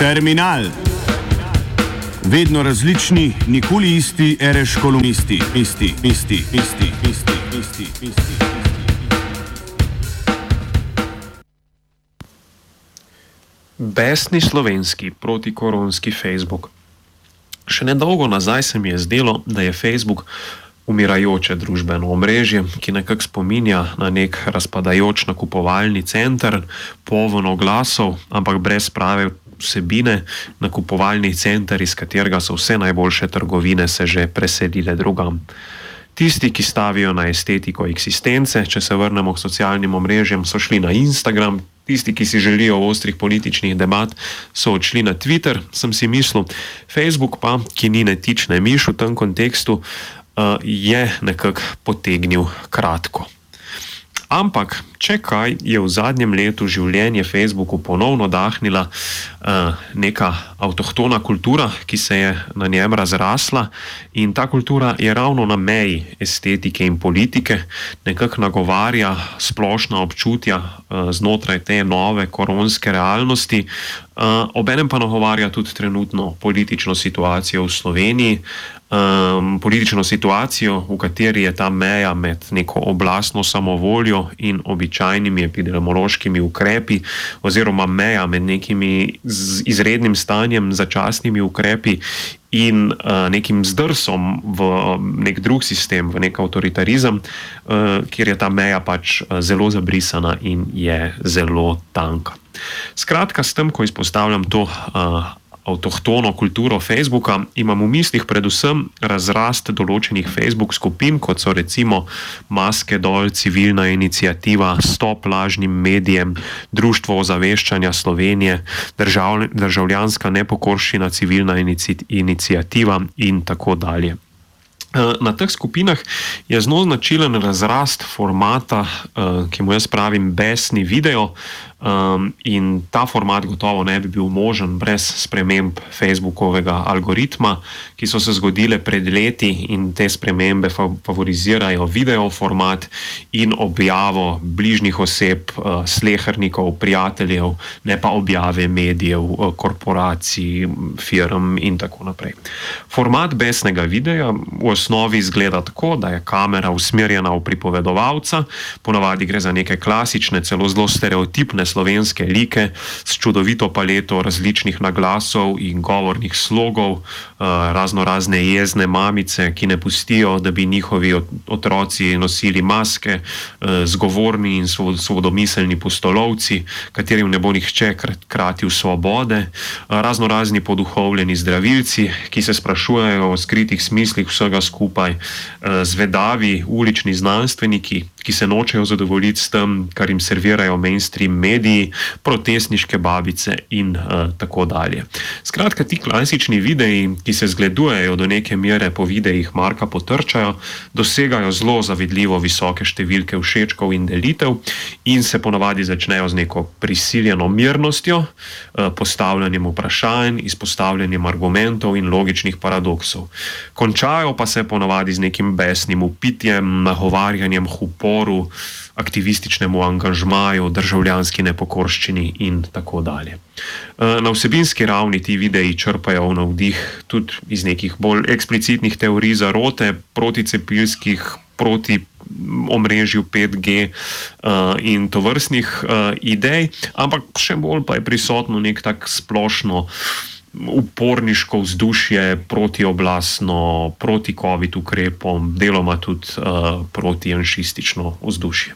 Terminal. Vedno različni, nikoli isti, reš kolumnisti, isti, isti, isti, isti, isti, isti. Besni slovenski protikoronski Facebook. Še nedolgo nazaj se mi je zdelo, da je Facebook umirajoče družbeno omrežje, ki nekako spominja na nek razpadajoč nakupovalni center, poln oglasov, ampak brez prave vsebine, nakupovalni center, iz katerega so vse najboljše trgovine se že preselile drugam. Tisti, ki stavijo na estetiko eksistence, če se vrnemo k socialnim omrežjem, so šli na Instagram, tisti, ki si želijo ostrih političnih debat, so odšli na Twitter, sem si mislil, Facebook pa, ki ni netične miš v tem kontekstu, je nekako potegnil kratko. Ampak, če kaj, je v zadnjem letu življenje Facebooku ponovno dahnila uh, neka avtohtona kultura, ki se je na njem razrasla. In ta kultura je ravno na meji estetike in politike, nekako nagovarja splošna občutja uh, znotraj te nove koronske realnosti, uh, obenem pa nagovarja tudi trenutno politično situacijo v Sloveniji, um, politično situacijo, v kateri je ta meja med neko oblastno samovoljo in običajnimi epidemiološkimi ukrepi, oziroma meja med nekimi izrednim stanjem, začasnimi ukrepi. In uh, nekim zdrsom v nek drug sistem, v nek avtoritarizem, uh, kjer je ta meja pač zelo zabrisana in je zelo tanka. Skratka, s tem, ko izpostavljam to uh, avtohtono kulturo Facebooka, imam v mislih predvsem razrast določenih Facebook skupin, kot so recimo Maske dol, civilna inicijativa, Stop lažnim medijem, Društvo ozaveščanja Slovenije, držav, državljanska nepokorščina, civilna inicijativa in tako dalje. Eh, na teh skupinah je zelo značilen razrast formata, eh, ki mu jaz pravim besni video, Um, in ta format gotovo ne bi bil možen brez sprememb Facebookovega algoritma, ki so se zgodile pred leti in te spremembe favorizirajo video format in objavo bližnjih oseb, uh, slehrnikov, prijateljev, ne pa objave medijev, uh, korporacij, firm in tako naprej. Format besnega videa v osnovi izgleda tako, da je kamera usmerjena v pripovedovalca, ponavadi gre za neke klasične, celo zelo stereotipne slovenske like s čudovito paleto različnih naglasov in govornih slogov, eh, razno razne jezne mamice, ki ne pustijo, da bi njihovi otroci nosili maske, eh, zgovorni in svobodomiselni postolovci, katerim ne bo nihče kratil svobode, eh, razno razni poduhovljeni zdravilci, ki se sprašujejo o skritih smislih vsega skupaj, zvedavi ulični znanstveniki, ki se nočejo zadovoljiti s tem, kar jim servirajo mainstream mediji, protestniške babice in uh, tako dalje. Skratka, ti klasični videi, ki se zgledujejo do neke mere po videih Marka Potrčaja, dosegajo zelo zavidljivo visoke številke všečkov in delitev in se ponavadi začnejo z neko prisiljeno mirnostjo, uh, postavljanjem vprašanj, izpostavljanjem argumentov in logičnih paradoksov. Končajo pa se ponavadi z nekim besnim upitjem, nagovarjanjem hupo uporu, aktivističnemu angažmaju, državljanski nepokorščini in tako dalje. E, na vsebinski ravni ti videi črpajo navdih tudi iz nekih bolj eksplicitnih teorij zarote, proticepilskih, proti omrežju 5G uh, e, in to vrstnih uh, idej, ampak še bolj pa je prisotno nek tak splošno uporniško vzdušje proti oblastno, proti COVID ukrepom, deloma tudi uh, proti anšistično vzdušje.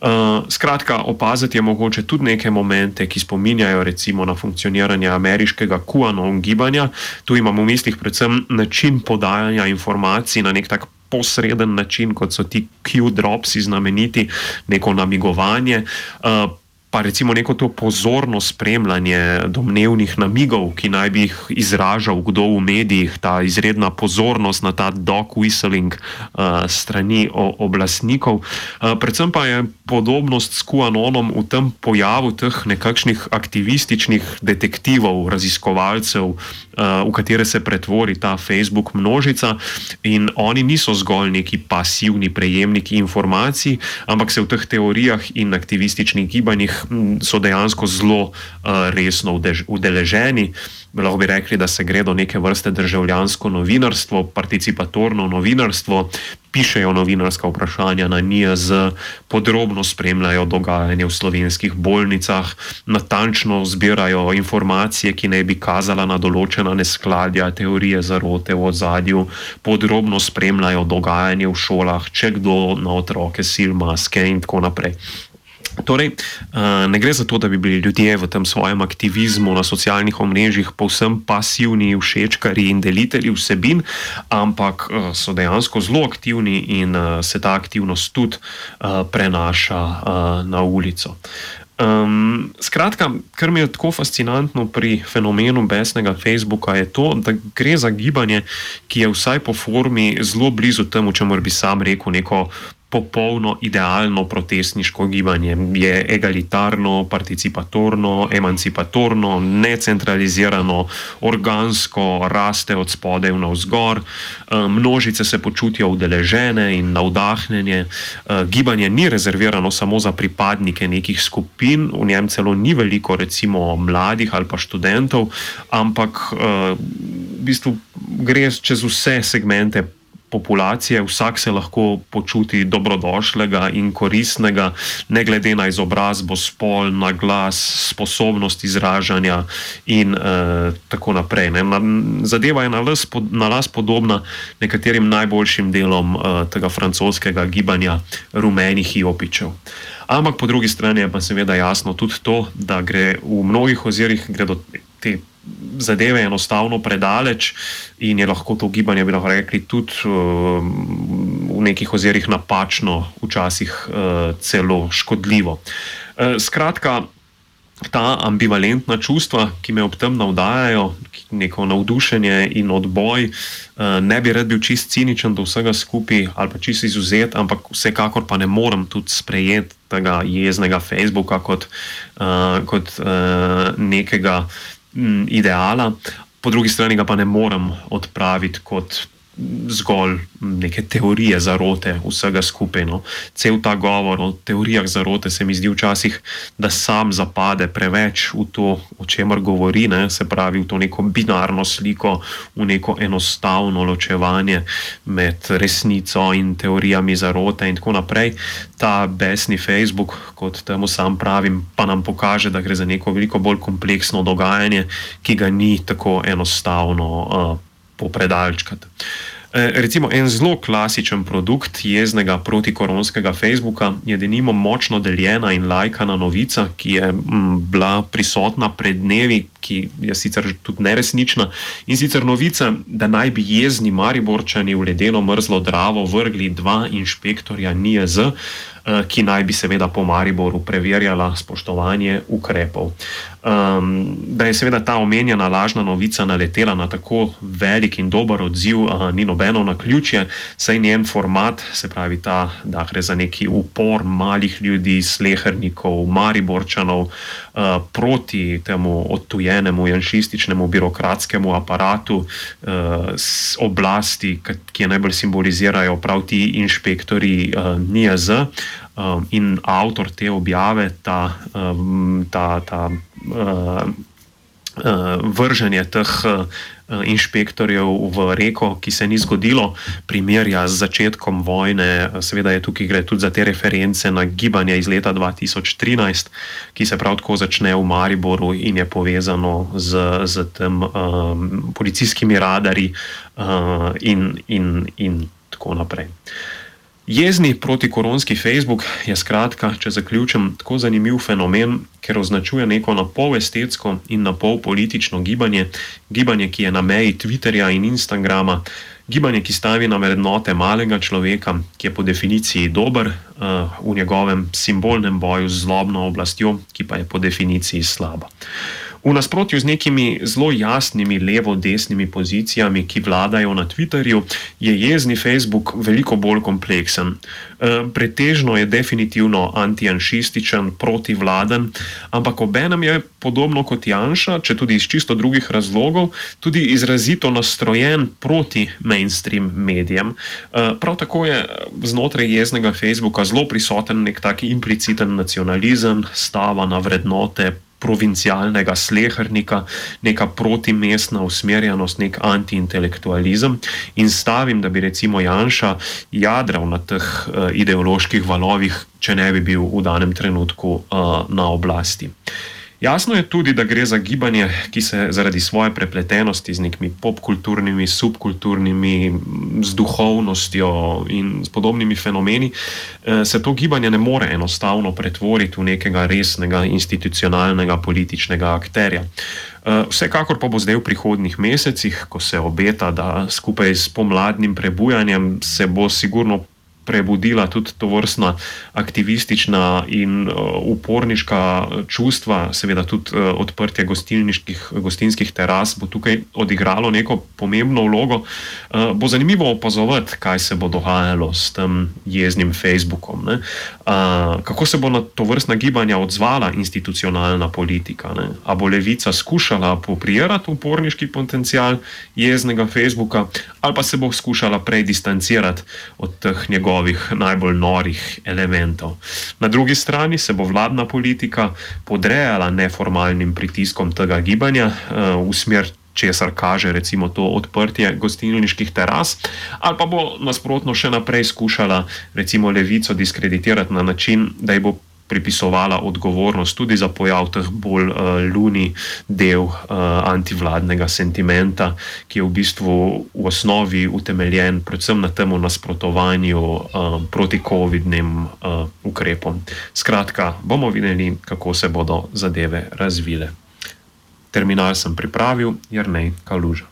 Uh, skratka, opaziti je mogoče tudi neke momente, ki spominjajo recimo na funkcioniranje ameriškega QAnon gibanja. Tu imamo v mislih predvsem način podajanja informacij na nek tak posreden način, kot so ti Q-dropsi znameniti, neko namigovanje. Uh, pa recimo neko to pozorno spremljanje domnevnih namigov, ki naj bi jih izražal kdo v medijih, ta izredna pozornost na ta dog whistling uh, strani oblastnikov. Uh, predvsem pa je podobnost s QAnonom v tem pojavu teh nekakšnih aktivističnih detektivov, raziskovalcev, uh, v katere se pretvori ta Facebook množica in oni niso zgolj neki pasivni prejemniki informacij, ampak se v teh teorijah in aktivističnih gibanjih so dejansko zelo uh, resno udeleženi. Lahko bi rekli, da se gre do neke vrste državljansko novinarstvo, participatorno novinarstvo, pišejo novinarska vprašanja na NIAZ, podrobno spremljajo dogajanje v slovenskih bolnicah, natančno zbirajo informacije, ki naj bi kazala na določena neskladja, teorije zarote v ozadju, podrobno spremljajo dogajanje v šolah, če kdo na otroke sil maske in tako naprej. Torej, eh, ne gre za to, da bi bili ljudje v tem svojem aktivizmu na socialnih omrežjih povsem pasivni, všečkari in delitelji vsebin, ampak eh, so dejansko zelo aktivni in eh, se ta aktivnost tudi prenaša na ulico. Um, skratka, kar mi je tako fascinantno pri fenomenu besnega Facebooka, je to, da gre za gibanje, ki je vsaj po formi zelo blizu temu, če bi sam rekel, neko popolno idealno protestniško gibanje. Je egalitarno, participatorno, emancipatorno, necentralizirano, organsko, raste od spodaj na vzgor, eh, množice se počutijo udeležene in navdahnjene. Eh, gibanje ni rezervirano samo za pripadnike nekih skupin, v njem celo ni veliko, recimo, mladih ali pa študentov, ampak eh, v bistvu gre čez vse segmente populacije, vsak se lahko počuti dobrodošlega in koristnega, ne glede na izobrazbo, spol, na glas, sposobnost izražanja in uh, tako naprej. Na, zadeva je na las, pod, na las podobna nekaterim najboljšim delom uh, tega francoskega gibanja rumenih iopičev. Ampak po drugi strani je pa seveda jasno tudi to, da gre v mnogih ozirih gredo te zadeve enostavno predaleč in je lahko to gibanje, bi lahko rekli, tudi uh, v nekih ozirih napačno, včasih uh, celo škodljivo. Uh, skratka, ta ambivalentna čustva, ki me ob tem navdajajo, neko navdušenje in odboj, uh, ne bi rad bil čist ciničen do vsega skupaj ali pa čist izuzet, ampak vsekakor pa ne morem tudi sprejeti tega jeznega Facebooka kot, uh, kot uh, nekega m, ideala, po drugi strani ga pa ne morem odpraviti kot zgolj neke teorije zarote vsega skupaj. No. Cel ta govor o teorijah zarote se mi zdi včasih, da sam zapade preveč v to, o čemer govori, ne. se pravi v to neko binarno sliko, v neko enostavno ločevanje med resnico in teorijami zarote in tako naprej. Ta besni Facebook, kot temu sam pravim, pa nam pokaže, da gre za neko veliko bolj kompleksno dogajanje, ki ga ni tako enostavno uh, popredalčkati. Eh, recimo en zelo klasičen produkt jeznega protikoronskega Facebooka je denimo močno deljena in lajkana novica, ki je m, bila prisotna pred dnevi, ki je sicer tudi neresnična. In sicer novica, da naj bi jezni Mariborčani v ledeno mrzlo Dravo vrgli dva inšpektorja NIEZ. Eh, ki naj bi seveda po Mariboru preverjala spoštovanje ukrepov. Um, da je seveda ta omenjena lažna novica naletela na tako velik in dober odziv, uh, ni nobeno na ključje, saj njen format, se pravi ta, da gre za neki upor malih ljudi, slehernikov, mariborčanov uh, proti temu odtujenemu janšističnemu birokratskemu aparatu uh, oblasti, ki je najbolj simbolizirajo prav ti inšpektori uh, NIAZ. Um, in avtor te objave, ta, um, ta, ta vrženje teh uh, inšpektorjev v reko, ki se ni zgodilo, primerja z začetkom vojne. Seveda je tukaj gre tudi za te reference na gibanje iz leta 2013, ki se prav tako začne v Mariboru in je povezano z, z tem um, policijskimi radari uh, in, in, in tako naprej. Jezni protikoronski Facebook je skratka, če zaključim, tako zanimiv fenomen, ker označuje neko napol estetsko in napol politično gibanje, gibanje, ki je na meji Twitterja in Instagrama, gibanje, ki stavi na vrednote malega človeka, ki je po definiciji dober uh, v njegovem simbolnem boju z zlobno oblastjo, ki pa je po definiciji slaba. V nasprotju z nekimi zelo jasnimi levo-desnimi pozicijami, ki vladajo na Twitterju, je jezni Facebook veliko bolj kompleksen. E, pretežno je definitivno antijanšističen, protivladen, ampak obenem je podobno kot Janša, če tudi iz čisto drugih razlogov, tudi izrazito nastrojen proti mainstream medijem. E, prav tako je znotraj jeznega Facebooka zelo prisoten nek taki impliciten nacionalizem, stava na vrednote provincialnega slehrnika, neka protimestna usmerjenost, nek antiintelektualizem in stavim, da bi recimo Janša jadral na teh uh, ideoloških valovih, če ne bi bil v danem trenutku uh, na oblasti. Jasno je tudi, da gre za gibanje, ki se zaradi svoje prepletenosti z nekimi popkulturnimi, subkulturnimi, z duhovnostjo in s podobnimi fenomeni, eh, se to gibanje ne more enostavno pretvoriti v nekega resnega institucionalnega političnega akterja. Eh, vsekakor pa bo zdaj v prihodnih mesecih, ko se obeta, da skupaj s pomladnim prebujanjem se bo sigurno prebudila tudi to vrstna aktivistična in uh, uporniška čustva, seveda tudi uh, odprtje gostinskih teras bo tukaj odigralo neko pomembno vlogo. Uh, bo zanimivo opazovati, kaj se bo dogajalo s tem jeznim Facebookom. Uh, kako se bo na to vrstna gibanja odzvala institucionalna politika? Ne? A bo levica skušala poprijeti uporniški potencial jeznega Facebooka, ali pa se bo skušala prej distancirati od teh njegovih njegovih najbolj norih elementov. Na drugi strani se bo vladna politika podrejala neformalnim pritiskom tega gibanja uh, v smer. Česar kaže recimo to odprtje gostilniških teras, ali pa bo nasprotno še naprej skušala recimo levico diskreditirati na način, da ji bo pripisovala odgovornost tudi za pojav teh bolj uh, luni del uh, antivladnega sentimenta, ki je v bistvu v osnovi utemeljen predvsem na tem nasprotovanju uh, proti COVID-nim uh, ukrepom. Skratka, bomo videli, kako se bodo zadeve razvile. Terminal sem pripravil, Jrnej Kaluža.